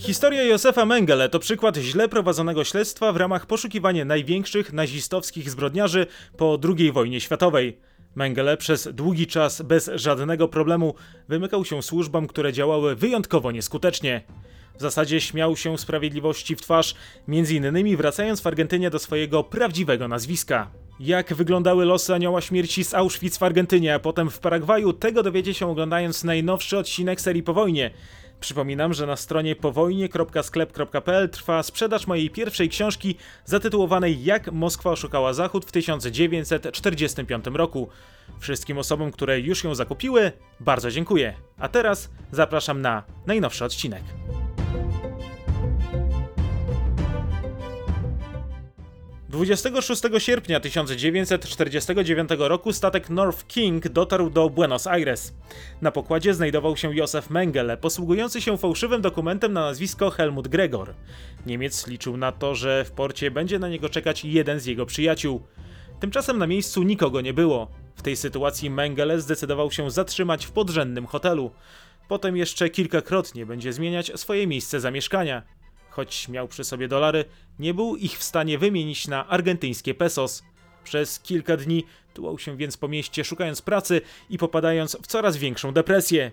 Historia Józefa Mengele to przykład źle prowadzonego śledztwa w ramach poszukiwania największych nazistowskich zbrodniarzy po II wojnie światowej. Mengele przez długi czas bez żadnego problemu wymykał się służbom, które działały wyjątkowo nieskutecznie. W zasadzie śmiał się sprawiedliwości w twarz, między innymi wracając w Argentynie do swojego prawdziwego nazwiska. Jak wyglądały losy anioła śmierci z Auschwitz w Argentynie, a potem w Paragwaju, tego dowiecie się oglądając najnowszy odcinek serii Po wojnie. Przypominam, że na stronie powojnie.sklep.pl trwa sprzedaż mojej pierwszej książki zatytułowanej Jak Moskwa oszukała Zachód w 1945 roku. Wszystkim osobom, które już ją zakupiły, bardzo dziękuję. A teraz zapraszam na najnowszy odcinek. 26 sierpnia 1949 roku statek North King dotarł do Buenos Aires. Na pokładzie znajdował się Józef Mengele, posługujący się fałszywym dokumentem na nazwisko Helmut Gregor. Niemiec liczył na to, że w porcie będzie na niego czekać jeden z jego przyjaciół. Tymczasem na miejscu nikogo nie było. W tej sytuacji Mengele zdecydował się zatrzymać w podrzędnym hotelu. Potem jeszcze kilkakrotnie będzie zmieniać swoje miejsce zamieszkania. Choć miał przy sobie dolary, nie był ich w stanie wymienić na argentyńskie pesos. Przez kilka dni tułał się więc po mieście szukając pracy i popadając w coraz większą depresję.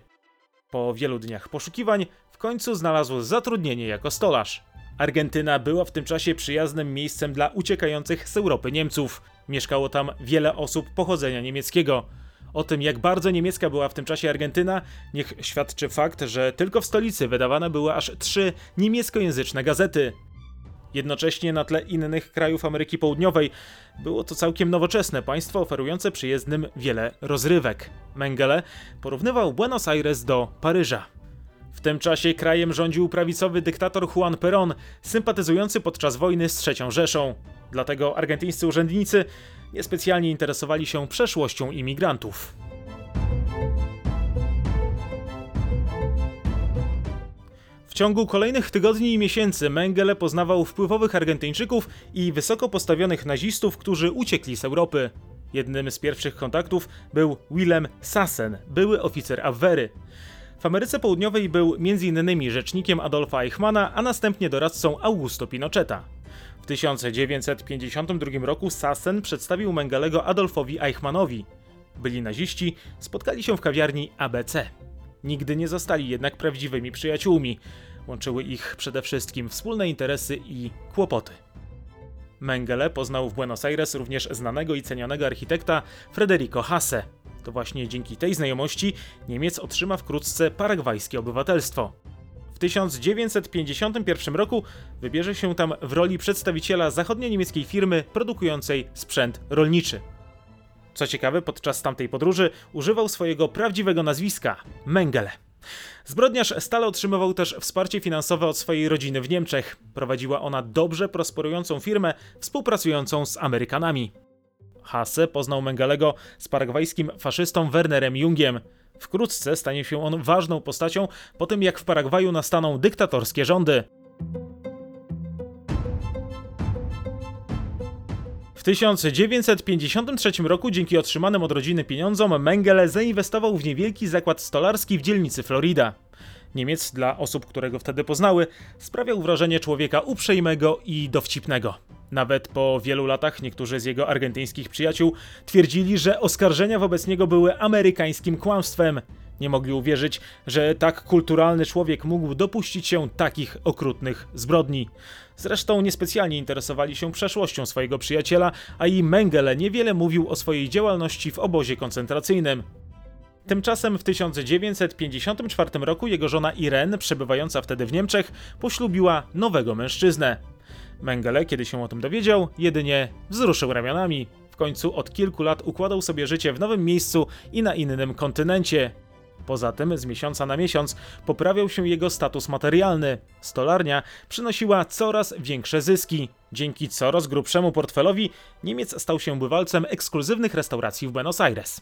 Po wielu dniach poszukiwań w końcu znalazł zatrudnienie jako stolarz. Argentyna była w tym czasie przyjaznym miejscem dla uciekających z Europy Niemców. Mieszkało tam wiele osób pochodzenia niemieckiego. O tym, jak bardzo niemiecka była w tym czasie Argentyna, niech świadczy fakt, że tylko w stolicy wydawane były aż trzy niemieckojęzyczne gazety. Jednocześnie na tle innych krajów Ameryki Południowej było to całkiem nowoczesne państwo oferujące przyjezdnym wiele rozrywek. Mengele porównywał Buenos Aires do Paryża. W tym czasie krajem rządził prawicowy dyktator Juan Perón, sympatyzujący podczas wojny z III Rzeszą. Dlatego argentyńscy urzędnicy niespecjalnie interesowali się przeszłością imigrantów. W ciągu kolejnych tygodni i miesięcy Mengele poznawał wpływowych Argentyńczyków i wysoko postawionych nazistów, którzy uciekli z Europy. Jednym z pierwszych kontaktów był Willem Sassen, były oficer Abwehry. W Ameryce Południowej był m.in. rzecznikiem Adolfa Eichmana, a następnie doradcą Augusto Pinocheta. W 1952 roku Sassen przedstawił Mengelego Adolfowi Eichmannowi. Byli naziści, spotkali się w kawiarni ABC. Nigdy nie zostali jednak prawdziwymi przyjaciółmi. Łączyły ich przede wszystkim wspólne interesy i kłopoty. Mengele poznał w Buenos Aires również znanego i cenionego architekta Frederico Hasse. To właśnie dzięki tej znajomości Niemiec otrzyma wkrótce paragwajskie obywatelstwo. W 1951 roku wybierze się tam w roli przedstawiciela zachodnio-niemieckiej firmy produkującej sprzęt rolniczy. Co ciekawe, podczas tamtej podróży używał swojego prawdziwego nazwiska Mengele. Zbrodniarz stale otrzymywał też wsparcie finansowe od swojej rodziny w Niemczech. Prowadziła ona dobrze prosperującą firmę współpracującą z Amerykanami. Hasse poznał Mengelego z paragwajskim faszystą Wernerem Jungiem. Wkrótce stanie się on ważną postacią po tym, jak w Paragwaju nastaną dyktatorskie rządy. W 1953 roku dzięki otrzymanym od rodziny pieniądzom Mengele zainwestował w niewielki zakład stolarski w dzielnicy Florida. Niemiec, dla osób, które go wtedy poznały, sprawiał wrażenie człowieka uprzejmego i dowcipnego. Nawet po wielu latach niektórzy z jego argentyńskich przyjaciół twierdzili, że oskarżenia wobec niego były amerykańskim kłamstwem. Nie mogli uwierzyć, że tak kulturalny człowiek mógł dopuścić się takich okrutnych zbrodni. Zresztą niespecjalnie interesowali się przeszłością swojego przyjaciela, a i Mengele niewiele mówił o swojej działalności w obozie koncentracyjnym. Tymczasem w 1954 roku jego żona Irene, przebywająca wtedy w Niemczech, poślubiła nowego mężczyznę. Mengele, kiedy się o tym dowiedział, jedynie wzruszył ramionami. W końcu od kilku lat układał sobie życie w nowym miejscu i na innym kontynencie. Poza tym z miesiąca na miesiąc poprawiał się jego status materialny. Stolarnia przynosiła coraz większe zyski. Dzięki coraz grubszemu portfelowi Niemiec stał się bywalcem ekskluzywnych restauracji w Buenos Aires.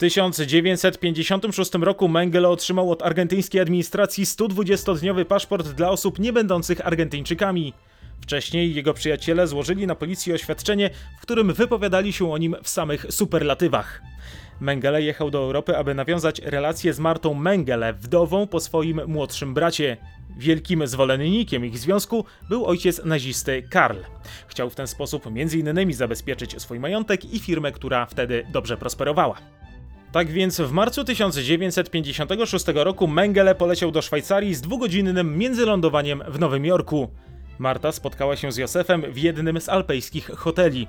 1956 roku Mengele otrzymał od argentyńskiej administracji 120-dniowy paszport dla osób nie będących Argentyńczykami. Wcześniej jego przyjaciele złożyli na policję oświadczenie, w którym wypowiadali się o nim w samych superlatywach. Mengele jechał do Europy, aby nawiązać relacje z Martą Mengele, wdową po swoim młodszym bracie. Wielkim zwolennikiem ich związku był ojciec nazisty Karl. Chciał w ten sposób m.in. zabezpieczyć swój majątek i firmę, która wtedy dobrze prosperowała. Tak więc w marcu 1956 roku Mengele poleciał do Szwajcarii z dwugodzinnym międzylądowaniem w Nowym Jorku. Marta spotkała się z Józefem w jednym z alpejskich hoteli.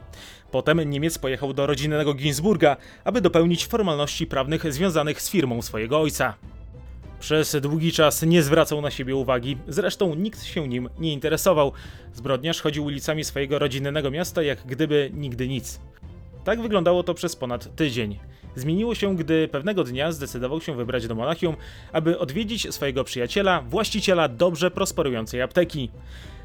Potem Niemiec pojechał do rodzinnego Ginsburga, aby dopełnić formalności prawnych związanych z firmą swojego ojca. Przez długi czas nie zwracał na siebie uwagi, zresztą nikt się nim nie interesował. Zbrodniarz chodził ulicami swojego rodzinnego miasta jak gdyby nigdy nic. Tak wyglądało to przez ponad tydzień. Zmieniło się, gdy pewnego dnia zdecydował się wybrać do Monachium, aby odwiedzić swojego przyjaciela, właściciela dobrze prosperującej apteki.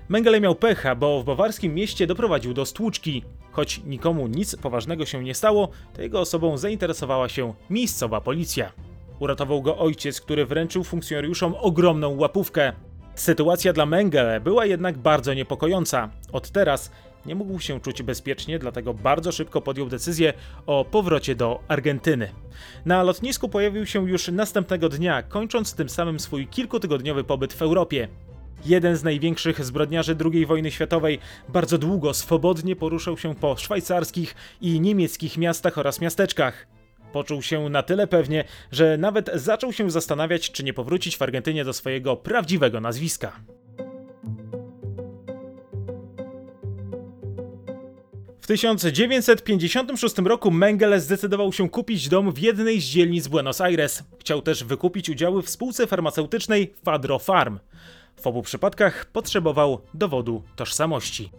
Mengele miał pecha, bo w bawarskim mieście doprowadził do stłuczki. Choć nikomu nic poważnego się nie stało, to jego osobą zainteresowała się miejscowa policja. Uratował go ojciec, który wręczył funkcjonariuszom ogromną łapówkę. Sytuacja dla Mengele była jednak bardzo niepokojąca. Od teraz nie mógł się czuć bezpiecznie, dlatego bardzo szybko podjął decyzję o powrocie do Argentyny. Na lotnisku pojawił się już następnego dnia, kończąc tym samym swój kilkutygodniowy pobyt w Europie. Jeden z największych zbrodniarzy II wojny światowej bardzo długo swobodnie poruszał się po szwajcarskich i niemieckich miastach oraz miasteczkach. Poczuł się na tyle pewnie, że nawet zaczął się zastanawiać, czy nie powrócić w Argentynie do swojego prawdziwego nazwiska. W 1956 roku Mengele zdecydował się kupić dom w jednej z dzielnic Buenos Aires. Chciał też wykupić udziały w spółce farmaceutycznej Fadro Farm. W obu przypadkach potrzebował dowodu tożsamości.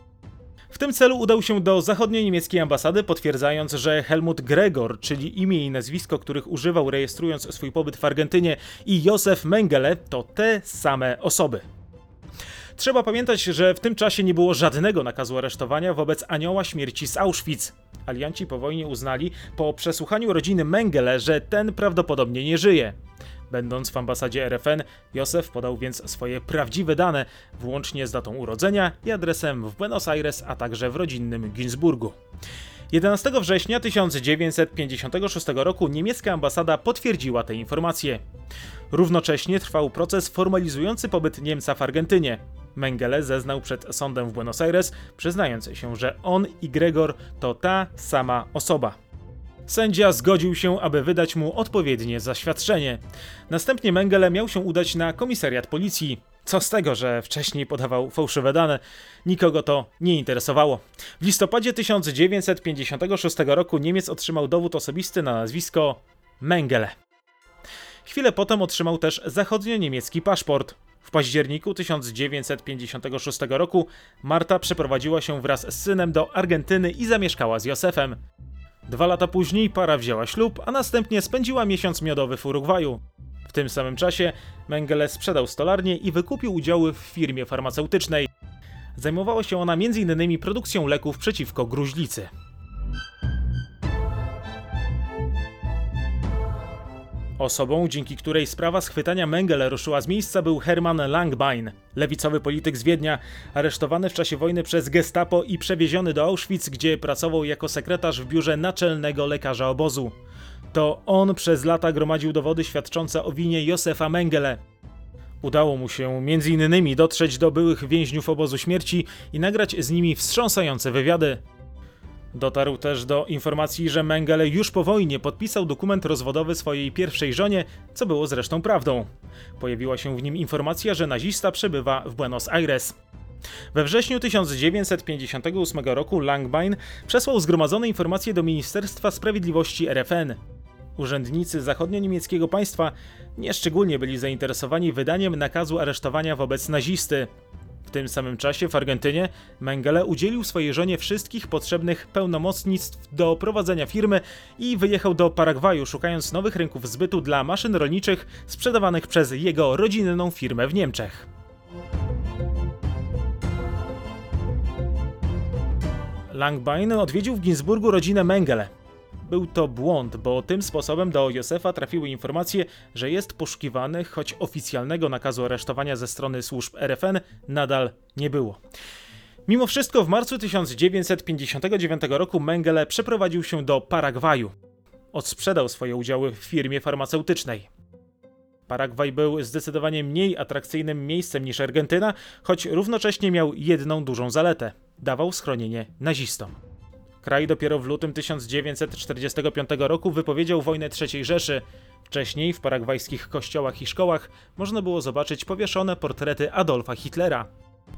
W tym celu udał się do zachodnio-niemieckiej ambasady, potwierdzając, że Helmut Gregor, czyli imię i nazwisko, których używał rejestrując swój pobyt w Argentynie, i Józef Mengele to te same osoby. Trzeba pamiętać, że w tym czasie nie było żadnego nakazu aresztowania wobec anioła śmierci z Auschwitz. Alianci po wojnie uznali, po przesłuchaniu rodziny Mengele, że ten prawdopodobnie nie żyje. Będąc w ambasadzie RFN, Józef podał więc swoje prawdziwe dane, włącznie z datą urodzenia i adresem w Buenos Aires, a także w rodzinnym Ginsburgu. 11 września 1956 roku niemiecka ambasada potwierdziła te informacje. Równocześnie trwał proces formalizujący pobyt Niemca w Argentynie. Mengele zeznał przed sądem w Buenos Aires, przyznając się, że on i Gregor to ta sama osoba. Sędzia zgodził się, aby wydać mu odpowiednie zaświadczenie. Następnie Mengele miał się udać na komisariat policji. Co z tego, że wcześniej podawał fałszywe dane? Nikogo to nie interesowało. W listopadzie 1956 roku Niemiec otrzymał dowód osobisty na nazwisko Mengele. Chwilę potem otrzymał też zachodnio-niemiecki paszport. W październiku 1956 roku Marta przeprowadziła się wraz z synem do Argentyny i zamieszkała z Józefem. Dwa lata później para wzięła ślub, a następnie spędziła miesiąc miodowy w Urugwaju. W tym samym czasie Mengele sprzedał stolarnię i wykupił udziały w firmie farmaceutycznej. Zajmowała się ona m.in. produkcją leków przeciwko gruźlicy. Osobą, dzięki której sprawa schwytania Mengele ruszyła z miejsca był Hermann Langbein, lewicowy polityk z Wiednia, aresztowany w czasie wojny przez gestapo i przewieziony do Auschwitz, gdzie pracował jako sekretarz w biurze naczelnego lekarza obozu. To on przez lata gromadził dowody świadczące o winie Józefa Mengele. Udało mu się m.in. dotrzeć do byłych więźniów obozu śmierci i nagrać z nimi wstrząsające wywiady. Dotarł też do informacji, że Mengele już po wojnie podpisał dokument rozwodowy swojej pierwszej żonie, co było zresztą prawdą. Pojawiła się w nim informacja, że nazista przebywa w Buenos Aires. We wrześniu 1958 roku Langbein przesłał zgromadzone informacje do Ministerstwa Sprawiedliwości RFN. Urzędnicy zachodnio-niemieckiego państwa nieszczególnie byli zainteresowani wydaniem nakazu aresztowania wobec nazisty. W tym samym czasie w Argentynie Mengele udzielił swojej żonie wszystkich potrzebnych pełnomocnictw do prowadzenia firmy i wyjechał do Paragwaju, szukając nowych rynków zbytu dla maszyn rolniczych sprzedawanych przez jego rodzinną firmę w Niemczech. Langbein odwiedził w Ginsburgu rodzinę Mengele. Był to błąd, bo tym sposobem do Józefa trafiły informacje, że jest poszukiwany, choć oficjalnego nakazu aresztowania ze strony służb RFN nadal nie było. Mimo wszystko w marcu 1959 roku Mengele przeprowadził się do Paragwaju. odsprzedał swoje udziały w firmie farmaceutycznej. Paragwaj był zdecydowanie mniej atrakcyjnym miejscem niż Argentyna, choć równocześnie miał jedną dużą zaletę dawał schronienie nazistom. Kraj dopiero w lutym 1945 roku wypowiedział wojnę III Rzeszy. Wcześniej w paragwajskich kościołach i szkołach można było zobaczyć powieszone portrety Adolfa Hitlera.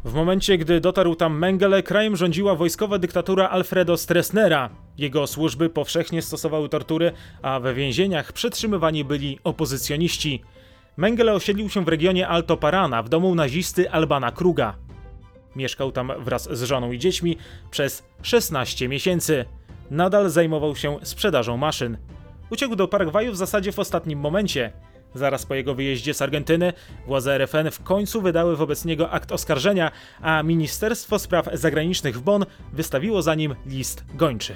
W momencie, gdy dotarł tam Mengele, krajem rządziła wojskowa dyktatura Alfredo Stressnera. Jego służby powszechnie stosowały tortury, a we więzieniach przetrzymywani byli opozycjoniści. Mengele osiedlił się w regionie Alto Parana w domu nazisty Albana Kruga. Mieszkał tam wraz z żoną i dziećmi przez 16 miesięcy. Nadal zajmował się sprzedażą maszyn. Uciekł do Paragwaju w zasadzie w ostatnim momencie. Zaraz po jego wyjeździe z Argentyny władze RFN w końcu wydały wobec niego akt oskarżenia, a Ministerstwo Spraw Zagranicznych w Bonn wystawiło za nim list gończy.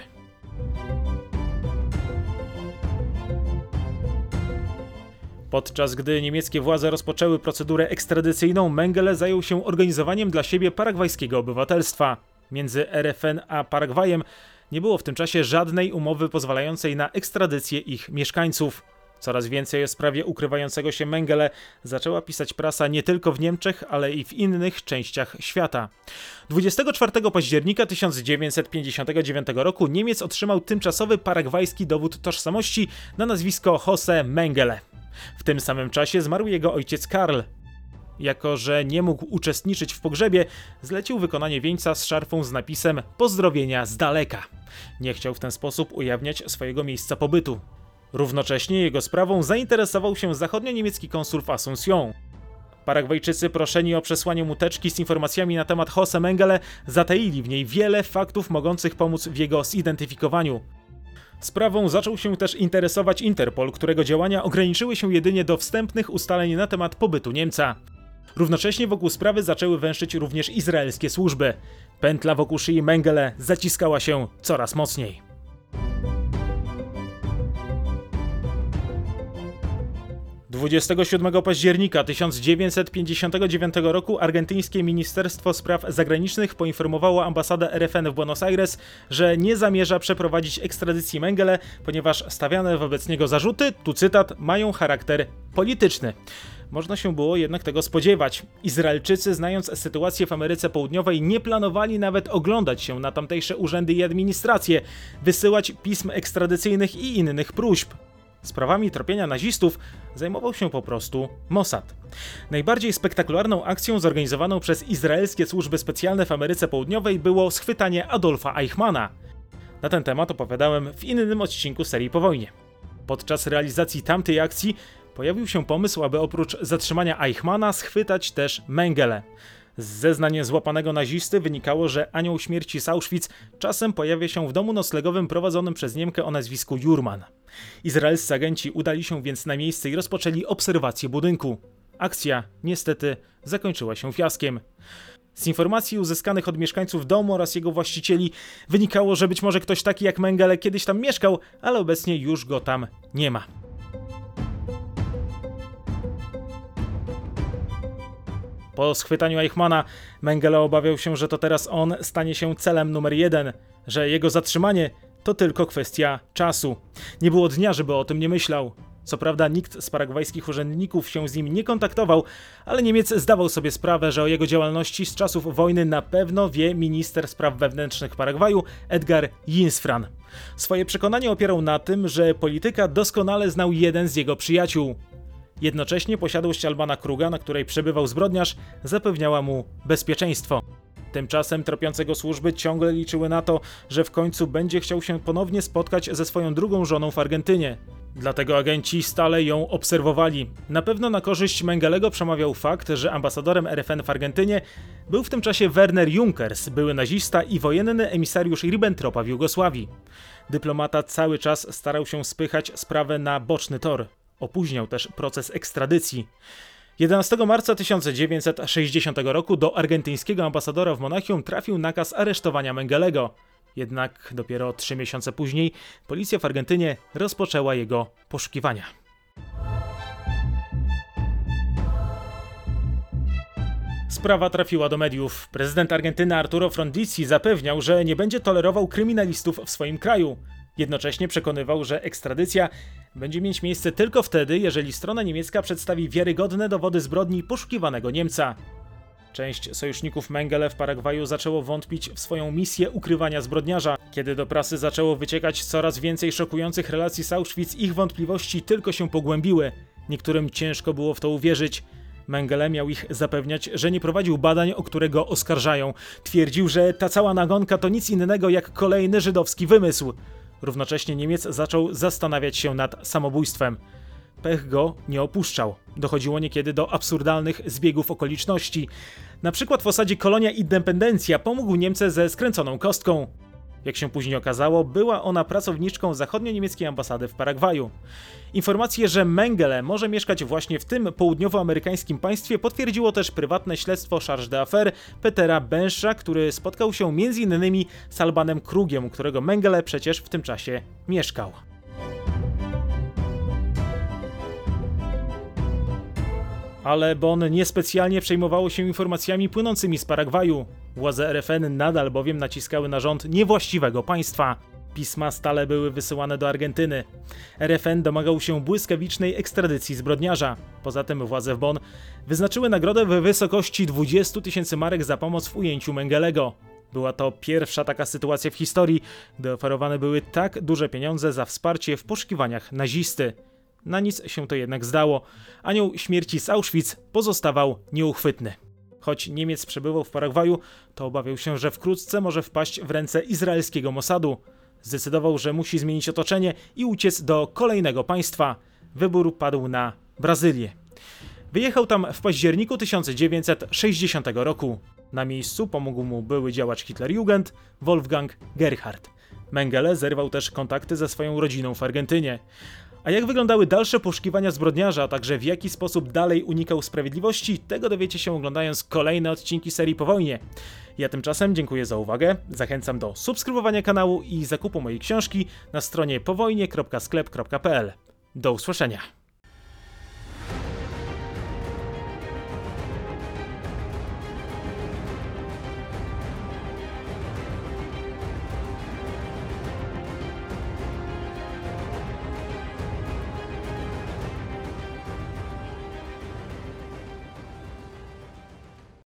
Podczas gdy niemieckie władze rozpoczęły procedurę ekstradycyjną, Mengele zajął się organizowaniem dla siebie paragwajskiego obywatelstwa. Między RFN a Paragwajem nie było w tym czasie żadnej umowy pozwalającej na ekstradycję ich mieszkańców. Coraz więcej o sprawie ukrywającego się Mengele zaczęła pisać prasa nie tylko w Niemczech, ale i w innych częściach świata. 24 października 1959 roku Niemiec otrzymał tymczasowy paragwajski dowód tożsamości na nazwisko Jose Mengele. W tym samym czasie zmarł jego ojciec Karl. Jako, że nie mógł uczestniczyć w pogrzebie, zlecił wykonanie wieńca z szarfą z napisem Pozdrowienia z daleka. Nie chciał w ten sposób ujawniać swojego miejsca pobytu. Równocześnie jego sprawą zainteresował się zachodnio-niemiecki konsul w Asunción. Paragwajczycy proszeni o przesłanie mu teczki z informacjami na temat Jose Mengele zataili w niej wiele faktów mogących pomóc w jego zidentyfikowaniu. Sprawą zaczął się też interesować Interpol, którego działania ograniczyły się jedynie do wstępnych ustaleń na temat pobytu Niemca. Równocześnie wokół sprawy zaczęły węszyć również izraelskie służby. Pętla wokół szyi Mengele zaciskała się coraz mocniej. 27 października 1959 roku argentyńskie Ministerstwo Spraw Zagranicznych poinformowało ambasadę RFN w Buenos Aires, że nie zamierza przeprowadzić ekstradycji Mengele, ponieważ stawiane wobec niego zarzuty, tu cytat, mają charakter polityczny. Można się było jednak tego spodziewać. Izraelczycy, znając sytuację w Ameryce Południowej, nie planowali nawet oglądać się na tamtejsze urzędy i administracje, wysyłać pism ekstradycyjnych i innych próśb. Sprawami tropienia nazistów zajmował się po prostu Mossad. Najbardziej spektakularną akcją zorganizowaną przez izraelskie służby specjalne w Ameryce Południowej było schwytanie Adolfa Eichmana. Na ten temat opowiadałem w innym odcinku serii po wojnie. Podczas realizacji tamtej akcji pojawił się pomysł, aby oprócz zatrzymania Eichmana schwytać też Mengele. Z zeznań złapanego nazisty wynikało, że anioł śmierci z Auschwitz czasem pojawia się w domu noclegowym prowadzonym przez Niemkę o nazwisku Jurman. Izraelscy agenci udali się więc na miejsce i rozpoczęli obserwację budynku. Akcja niestety zakończyła się fiaskiem. Z informacji uzyskanych od mieszkańców domu oraz jego właścicieli wynikało, że być może ktoś taki jak Mengele kiedyś tam mieszkał, ale obecnie już go tam nie ma. Po schwytaniu Eichmana Mengele obawiał się, że to teraz on stanie się celem numer jeden, że jego zatrzymanie to tylko kwestia czasu. Nie było dnia, żeby o tym nie myślał. Co prawda nikt z paragwajskich urzędników się z nim nie kontaktował, ale Niemiec zdawał sobie sprawę, że o jego działalności z czasów wojny na pewno wie minister spraw wewnętrznych Paragwaju Edgar Jinsfran. Swoje przekonanie opierał na tym, że polityka doskonale znał jeden z jego przyjaciół. Jednocześnie posiadłość Albana Kruga, na której przebywał zbrodniarz, zapewniała mu bezpieczeństwo. Tymczasem tropiącego służby ciągle liczyły na to, że w końcu będzie chciał się ponownie spotkać ze swoją drugą żoną w Argentynie. Dlatego agenci stale ją obserwowali. Na pewno na korzyść Mengelego przemawiał fakt, że ambasadorem RFN w Argentynie był w tym czasie Werner Junkers, były nazista i wojenny emisariusz Ribbentropa w Jugosławii. Dyplomata cały czas starał się spychać sprawę na boczny tor. Opóźniał też proces ekstradycji. 11 marca 1960 roku do argentyńskiego ambasadora w Monachium trafił nakaz aresztowania Mengelego. Jednak dopiero trzy miesiące później policja w Argentynie rozpoczęła jego poszukiwania. Sprawa trafiła do mediów. Prezydent Argentyny Arturo Frondizi zapewniał, że nie będzie tolerował kryminalistów w swoim kraju. Jednocześnie przekonywał, że ekstradycja będzie mieć miejsce tylko wtedy, jeżeli strona niemiecka przedstawi wiarygodne dowody zbrodni poszukiwanego Niemca. Część sojuszników Mengele w Paragwaju zaczęło wątpić w swoją misję ukrywania zbrodniarza. Kiedy do prasy zaczęło wyciekać coraz więcej szokujących relacji z Auschwitz, ich wątpliwości tylko się pogłębiły. Niektórym ciężko było w to uwierzyć. Mengele miał ich zapewniać, że nie prowadził badań, o które go oskarżają. Twierdził, że ta cała nagonka to nic innego jak kolejny żydowski wymysł. Równocześnie Niemiec zaczął zastanawiać się nad samobójstwem. Pech go nie opuszczał. Dochodziło niekiedy do absurdalnych zbiegów okoliczności. Na przykład w osadzie Kolonia Independencja pomógł Niemce ze skręconą kostką. Jak się później okazało, była ona pracowniczką zachodnio-niemieckiej ambasady w Paragwaju. Informację, że Mengele może mieszkać właśnie w tym południowoamerykańskim państwie potwierdziło też prywatne śledztwo Charge d'Affaires Petera Bensza, który spotkał się m.in. z Albanem Krugiem, którego Mengele przecież w tym czasie mieszkał. Ale Bonn niespecjalnie przejmowało się informacjami płynącymi z Paragwaju. Władze RFN nadal bowiem naciskały na rząd niewłaściwego państwa. Pisma stale były wysyłane do Argentyny. RFN domagał się błyskawicznej ekstradycji zbrodniarza. Poza tym władze w Bonn wyznaczyły nagrodę w wysokości 20 tysięcy marek za pomoc w ujęciu Mengelego. Była to pierwsza taka sytuacja w historii, gdy oferowane były tak duże pieniądze za wsparcie w poszukiwaniach nazisty. Na nic się to jednak zdało. Anioł śmierci z Auschwitz pozostawał nieuchwytny. Choć Niemiec przebywał w Paragwaju, to obawiał się, że wkrótce może wpaść w ręce izraelskiego Mossadu. Zdecydował, że musi zmienić otoczenie i uciec do kolejnego państwa. Wybór padł na Brazylię. Wyjechał tam w październiku 1960 roku. Na miejscu pomógł mu były działacz Hitlerjugend Wolfgang Gerhard. Mengele zerwał też kontakty ze swoją rodziną w Argentynie. A jak wyglądały dalsze poszukiwania zbrodniarza, a także w jaki sposób dalej unikał sprawiedliwości, tego dowiecie się oglądając kolejne odcinki serii po wojnie. Ja tymczasem dziękuję za uwagę, zachęcam do subskrybowania kanału i zakupu mojej książki na stronie powojnie.sklep.pl. Do usłyszenia.